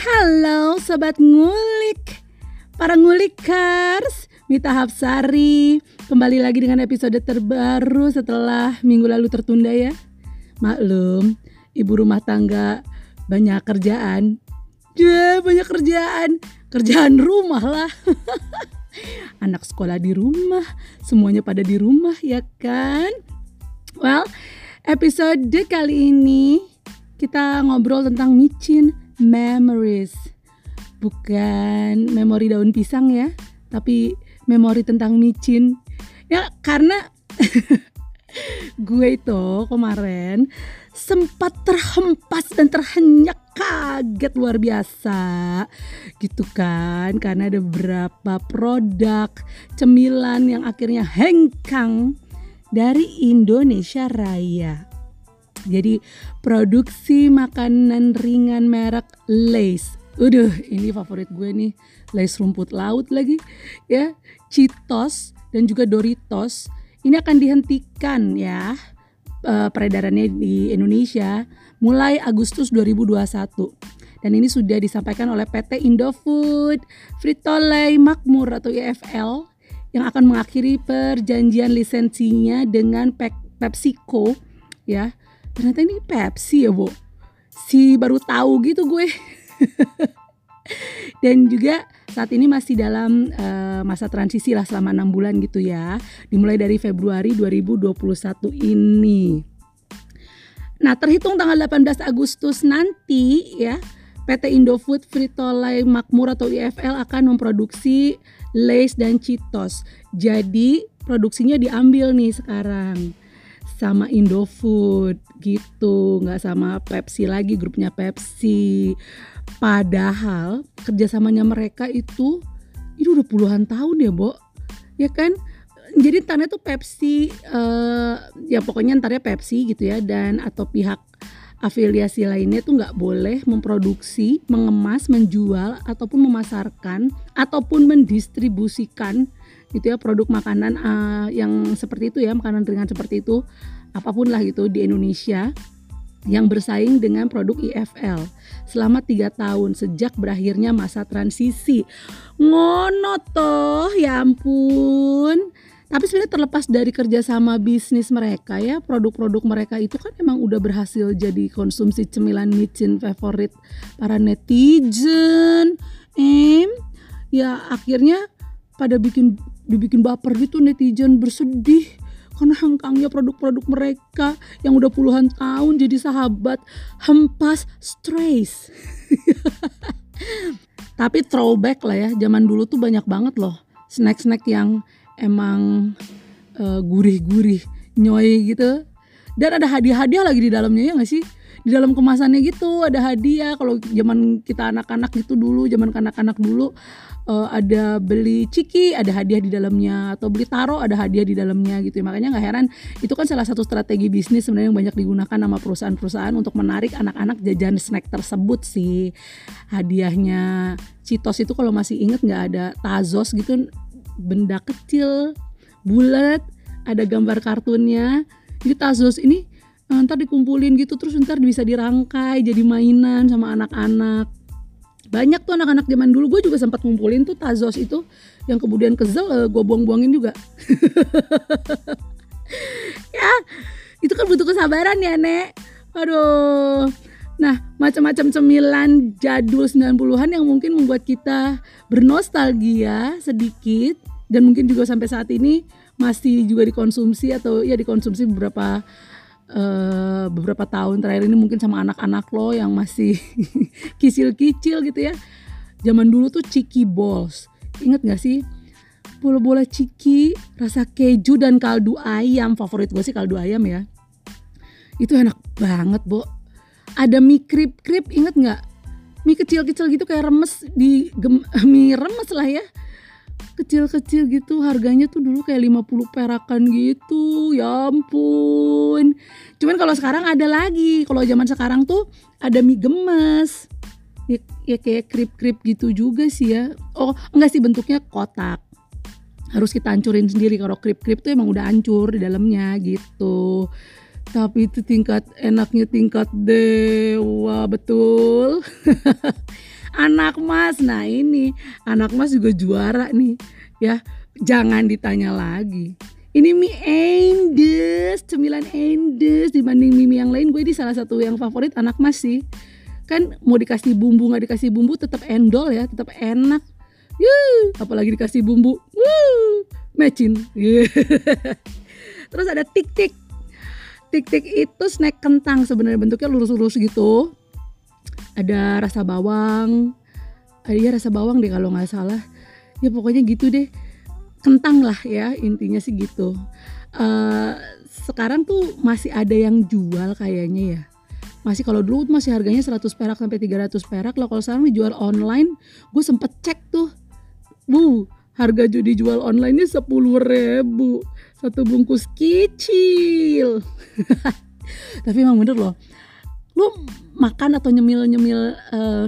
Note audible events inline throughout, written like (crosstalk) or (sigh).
Halo sobat ngulik. Para ngulikers Mita Hapsari. Kembali lagi dengan episode terbaru setelah minggu lalu tertunda ya. Maklum Ibu rumah tangga banyak kerjaan. Ya banyak kerjaan. Kerjaan rumah lah. (laughs) Anak sekolah di rumah. Semuanya pada di rumah ya kan? Well episode kali ini kita ngobrol tentang micin memories. Bukan memori daun pisang ya, tapi memori tentang micin. Ya karena (laughs) gue itu kemarin sempat terhempas dan terhenyak kaget luar biasa gitu kan karena ada beberapa produk cemilan yang akhirnya hengkang dari Indonesia Raya jadi produksi makanan ringan merek Lays. Udah, ini favorit gue nih. Lays rumput laut lagi ya. Cheetos dan juga Doritos ini akan dihentikan ya uh, peredarannya di Indonesia mulai Agustus 2021 dan ini sudah disampaikan oleh PT Indofood Frito-Lay Makmur atau IFL yang akan mengakhiri perjanjian lisensinya dengan PepsiCo ya ternyata ini Pepsi ya bu. Si baru tahu gitu gue. (laughs) Dan juga saat ini masih dalam uh, masa transisi lah selama enam bulan gitu ya. Dimulai dari Februari 2021 ini. Nah terhitung tanggal 18 Agustus nanti ya PT Indofood Frito-Lay Makmur atau IFL akan memproduksi Lays dan Cheetos. Jadi produksinya diambil nih sekarang sama Indofood gitu. Nggak sama Pepsi lagi grupnya Pepsi. Padahal kerjasamanya mereka itu itu udah puluhan tahun ya Bo. Ya kan? Jadi entarnya tuh Pepsi uh, ya pokoknya entarnya Pepsi gitu ya dan atau pihak afiliasi lainnya tuh nggak boleh memproduksi, mengemas, menjual ataupun memasarkan ataupun mendistribusikan gitu ya produk makanan uh, yang seperti itu ya makanan ringan seperti itu apa pun lah gitu di Indonesia yang bersaing dengan produk IFL selama tiga tahun sejak berakhirnya masa transisi. Ngono toh ya ampun. Tapi sebenarnya terlepas dari kerjasama bisnis mereka ya produk-produk mereka itu kan emang udah berhasil jadi konsumsi cemilan micin favorit para netizen. Em ya akhirnya pada bikin dibikin baper gitu netizen bersedih karena hengkangnya produk-produk mereka yang udah puluhan tahun jadi sahabat hempas stress (laughs) tapi throwback lah ya zaman dulu tuh banyak banget loh snack-snack yang emang uh, gurih-gurih nyoy gitu. Dan ada hadiah-hadiah lagi di dalamnya ya gak sih di dalam kemasannya gitu ada hadiah. Kalau zaman kita anak-anak gitu dulu zaman kanak-kanak dulu uh, ada beli ciki ada hadiah di dalamnya. Atau beli taro ada hadiah di dalamnya gitu ya. makanya nggak heran itu kan salah satu strategi bisnis sebenarnya yang banyak digunakan sama perusahaan-perusahaan untuk menarik anak-anak jajan snack tersebut sih. Hadiahnya Citos itu kalau masih inget nggak ada Tazos gitu benda kecil bulat ada gambar kartunnya. Jadi Tazos ini eh, ntar dikumpulin gitu terus ntar bisa dirangkai jadi mainan sama anak-anak. Banyak tuh anak-anak zaman dulu. Gue juga sempat ngumpulin tuh tazos itu yang kemudian kezel uh, gue buang-buangin juga. (laughs) Ya itu kan butuh kesabaran ya nek. Aduh. Nah macam-macam cemilan jadul 90-an yang mungkin membuat kita bernostalgia sedikit dan mungkin juga sampai saat ini masih juga dikonsumsi atau ya dikonsumsi beberapa uh, beberapa tahun terakhir ini mungkin sama anak-anak lo yang masih (laughs) kicil-kicil gitu ya. Zaman dulu tuh Ciki Balls. Ingat gak sih? Bola-bola ciki, rasa keju dan kaldu ayam. Favorit gue sih kaldu ayam ya. Itu enak banget, Bo. Ada mie krip-krip, inget gak? Mie kecil-kecil gitu kayak remes di (laughs) mie remes lah ya kecil-kecil gitu. Harganya tuh dulu kayak 50 perakan gitu. Ya ampun. Cuman kalau sekarang ada lagi. Kalau zaman sekarang tuh ada mie gemes. Ya, ya kayak krip-krip gitu juga sih ya. Oh enggak sih bentuknya kotak. Harus kita hancurin sendiri. Kalau krip-krip tuh emang udah hancur di dalamnya gitu. Tapi itu tingkat enaknya tingkat dewa betul (laughs) anak mas. Nah ini. Anak mas juga juara nih. Ya jangan ditanya lagi. Ini mie endes cemilan endes dibanding mie, yang lain gue di salah satu yang favorit anak mas sih. Kan mau dikasih bumbu nggak dikasih bumbu tetap endol ya tetap enak. Yuh, apalagi dikasih bumbu. Wuh, yeah. (laughs) terus ada tik tik tik tik itu snack kentang sebenarnya bentuknya lurus-lurus gitu ada rasa bawang. Ada ya rasa bawang deh kalau nggak salah. Ya pokoknya gitu deh. Kentang lah ya intinya sih gitu. Uh, sekarang tuh masih ada yang jual kayaknya ya. Masih kalau dulu masih harganya 100 perak sampai 300 perak. Lah kalau sekarang dijual online gue sempet cek tuh. Bu harga judi jual online nya sepuluh ribu. Satu bungkus kecil. (laughs) Tapi emang bener loh lu makan atau nyemil nyemil uh,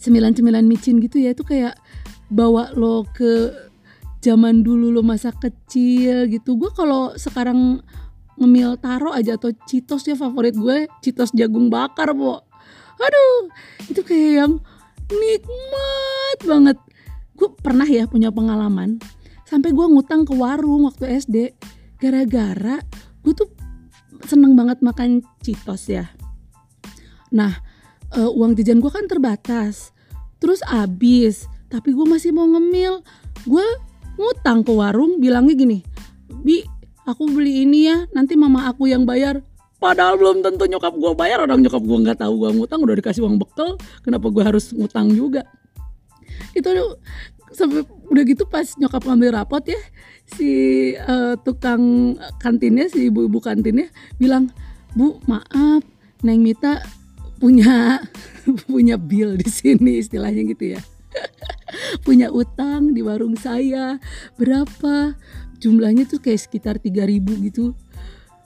cemilan cemilan micin gitu ya itu kayak bawa lo ke zaman dulu lo masa kecil gitu. Gue kalau sekarang ngemil taro aja atau citos ya favorit gue citos jagung bakar po aduh itu kayak yang nikmat banget. Gue pernah ya punya pengalaman sampai gue ngutang ke warung waktu SD gara-gara gue tuh seneng banget makan citos ya Nah, uh, uang jajan gue kan terbatas. Terus abis, tapi gue masih mau ngemil. Gue ngutang ke warung bilangnya gini, Bi, aku beli ini ya, nanti mama aku yang bayar. Padahal belum tentu nyokap gue bayar, orang nyokap gue nggak tahu gue ngutang, udah dikasih uang bekal, kenapa gue harus ngutang juga? Itu sampai udah gitu pas nyokap ngambil rapot ya, si uh, tukang kantinnya, si ibu-ibu kantinnya bilang, Bu, maaf, Neng Mita punya (laughs) punya bill di sini istilahnya gitu ya. (laughs) Punya utang di warung saya berapa? Jumlahnya tuh kayak sekitar 3000 gitu.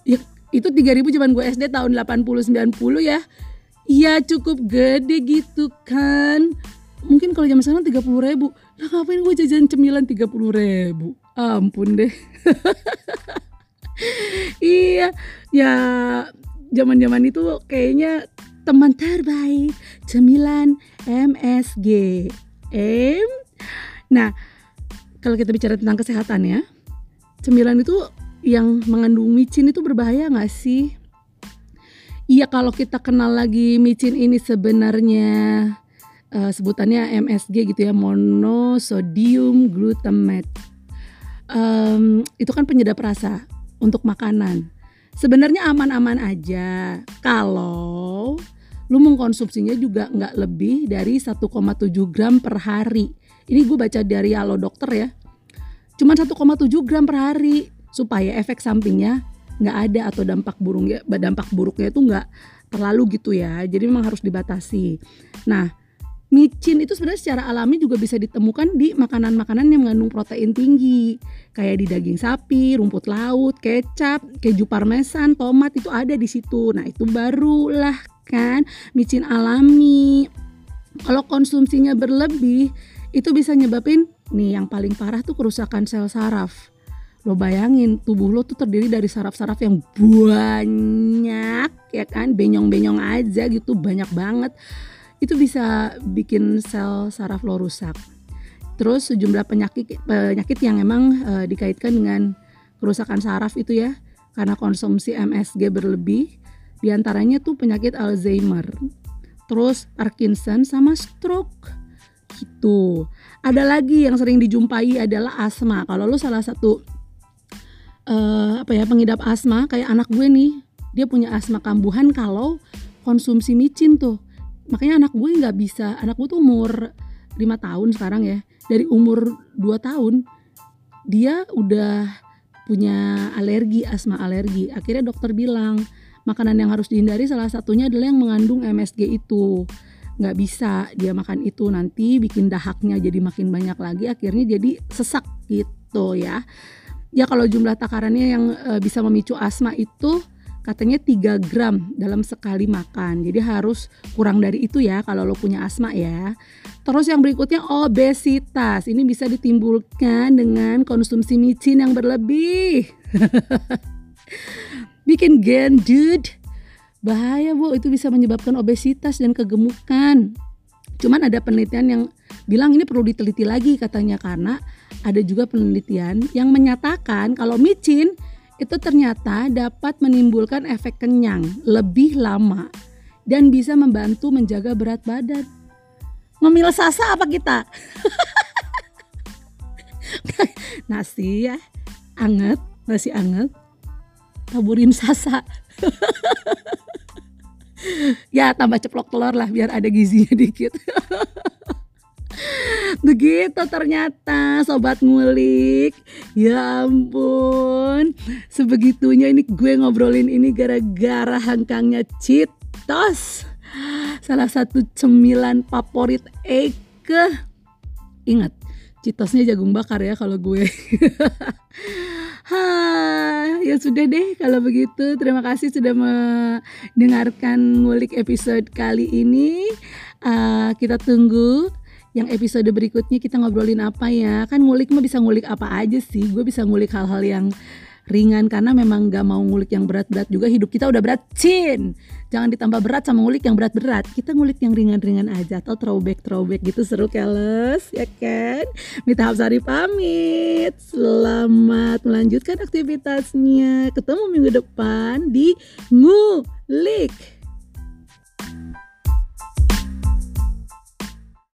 Ya itu 3000 cuman gue SD tahun 80 90 ya. Iya cukup gede gitu kan. Mungkin kalau zaman sekarang 30 ribu. Lah ngapain gue jajan cemilan 30 ribu? Ampun deh. (laughs) Iya ya zaman zaman itu kayaknya teman terbaik cemilan MSG. M. Nah, kalau kita bicara tentang kesehatan ya, cemilan itu yang mengandung micin itu berbahaya nggak sih? Iya kalau kita kenal lagi micin ini sebenarnya uh, sebutannya MSG gitu ya, monosodium glutamate. Um, itu kan penyedap rasa untuk makanan. Sebenarnya aman-aman aja kalau lu mengkonsumsinya juga nggak lebih dari 1,7 gram per hari. Ini gue baca dari Halo Dokter ya. Cuma 1,7 gram per hari supaya efek sampingnya nggak ada atau dampak burungnya dampak buruknya itu nggak terlalu gitu ya. Jadi memang harus dibatasi. Nah, micin itu sebenarnya secara alami juga bisa ditemukan di makanan-makanan yang mengandung protein tinggi kayak di daging sapi, rumput laut, kecap, keju parmesan, tomat itu ada di situ. Nah, itu barulah kan micin alami. Kalau konsumsinya berlebih itu bisa nyebabin nih yang paling parah tuh kerusakan sel saraf. Lo bayangin tubuh lo tuh terdiri dari saraf-saraf yang banyak ya kan? Benyong-benyong aja gitu banyak banget itu bisa bikin sel saraf lo rusak terus sejumlah penyakit penyakit yang emang e, dikaitkan dengan kerusakan saraf itu ya karena konsumsi MSG berlebih di antaranya tuh penyakit Alzheimer, terus Parkinson sama stroke gitu. Ada lagi yang sering dijumpai adalah asma. Kalau lu salah satu uh, apa ya pengidap asma kayak anak gue nih, dia punya asma kambuhan kalau konsumsi micin tuh. Makanya anak gue nggak bisa. Anak gue tuh umur 5 tahun sekarang ya. Dari umur 2 tahun dia udah punya alergi, asma alergi. Akhirnya dokter bilang, makanan yang harus dihindari salah satunya adalah yang mengandung MSG itu nggak bisa dia makan itu nanti bikin dahaknya jadi makin banyak lagi akhirnya jadi sesak gitu ya ya kalau jumlah takarannya yang e, bisa memicu asma itu katanya 3 gram dalam sekali makan. Jadi harus kurang dari itu ya kalau lo punya asma ya. Terus yang berikutnya obesitas. Ini bisa ditimbulkan dengan konsumsi micin yang berlebih. (laughs) Bikin gendut bahaya bu. Itu bisa menyebabkan obesitas dan kegemukan. Cuman ada penelitian yang bilang ini perlu diteliti lagi katanya. Karena ada juga penelitian yang menyatakan kalau micin itu ternyata dapat menimbulkan efek kenyang lebih lama dan bisa membantu menjaga berat badan. Ngemil sasa apa kita? (laughs) nasi ya, anget, nasi anget, taburin sasa. (laughs) ya tambah ceplok telur lah biar ada gizinya dikit. (laughs) Begitu ternyata sobat ngulik. Ya ampun. Sebegitunya ini gue ngobrolin ini gara-gara hangkangnya Citos. Salah satu cemilan favorit Eke. Ingat Citosnya jagung bakar ya kalau gue. (laughs) Ha, ya sudah deh kalau begitu. Terima kasih sudah mendengarkan ngulik episode kali ini. Uh, kita tunggu yang episode berikutnya kita ngobrolin apa ya? Kan ngulik mah bisa ngulik apa aja sih. Gue bisa ngulik hal-hal yang ringan karena memang gak mau ngulik yang berat-berat juga. Hidup kita udah berat cin. Jangan ditambah berat sama ngulik yang berat-berat. Kita ngulik yang ringan-ringan aja atau throwback throwback gitu. Seru keles. Ya kan? Mita Hapsari pamit. Selamat melanjutkan aktivitasnya. Ketemu minggu depan di ngulik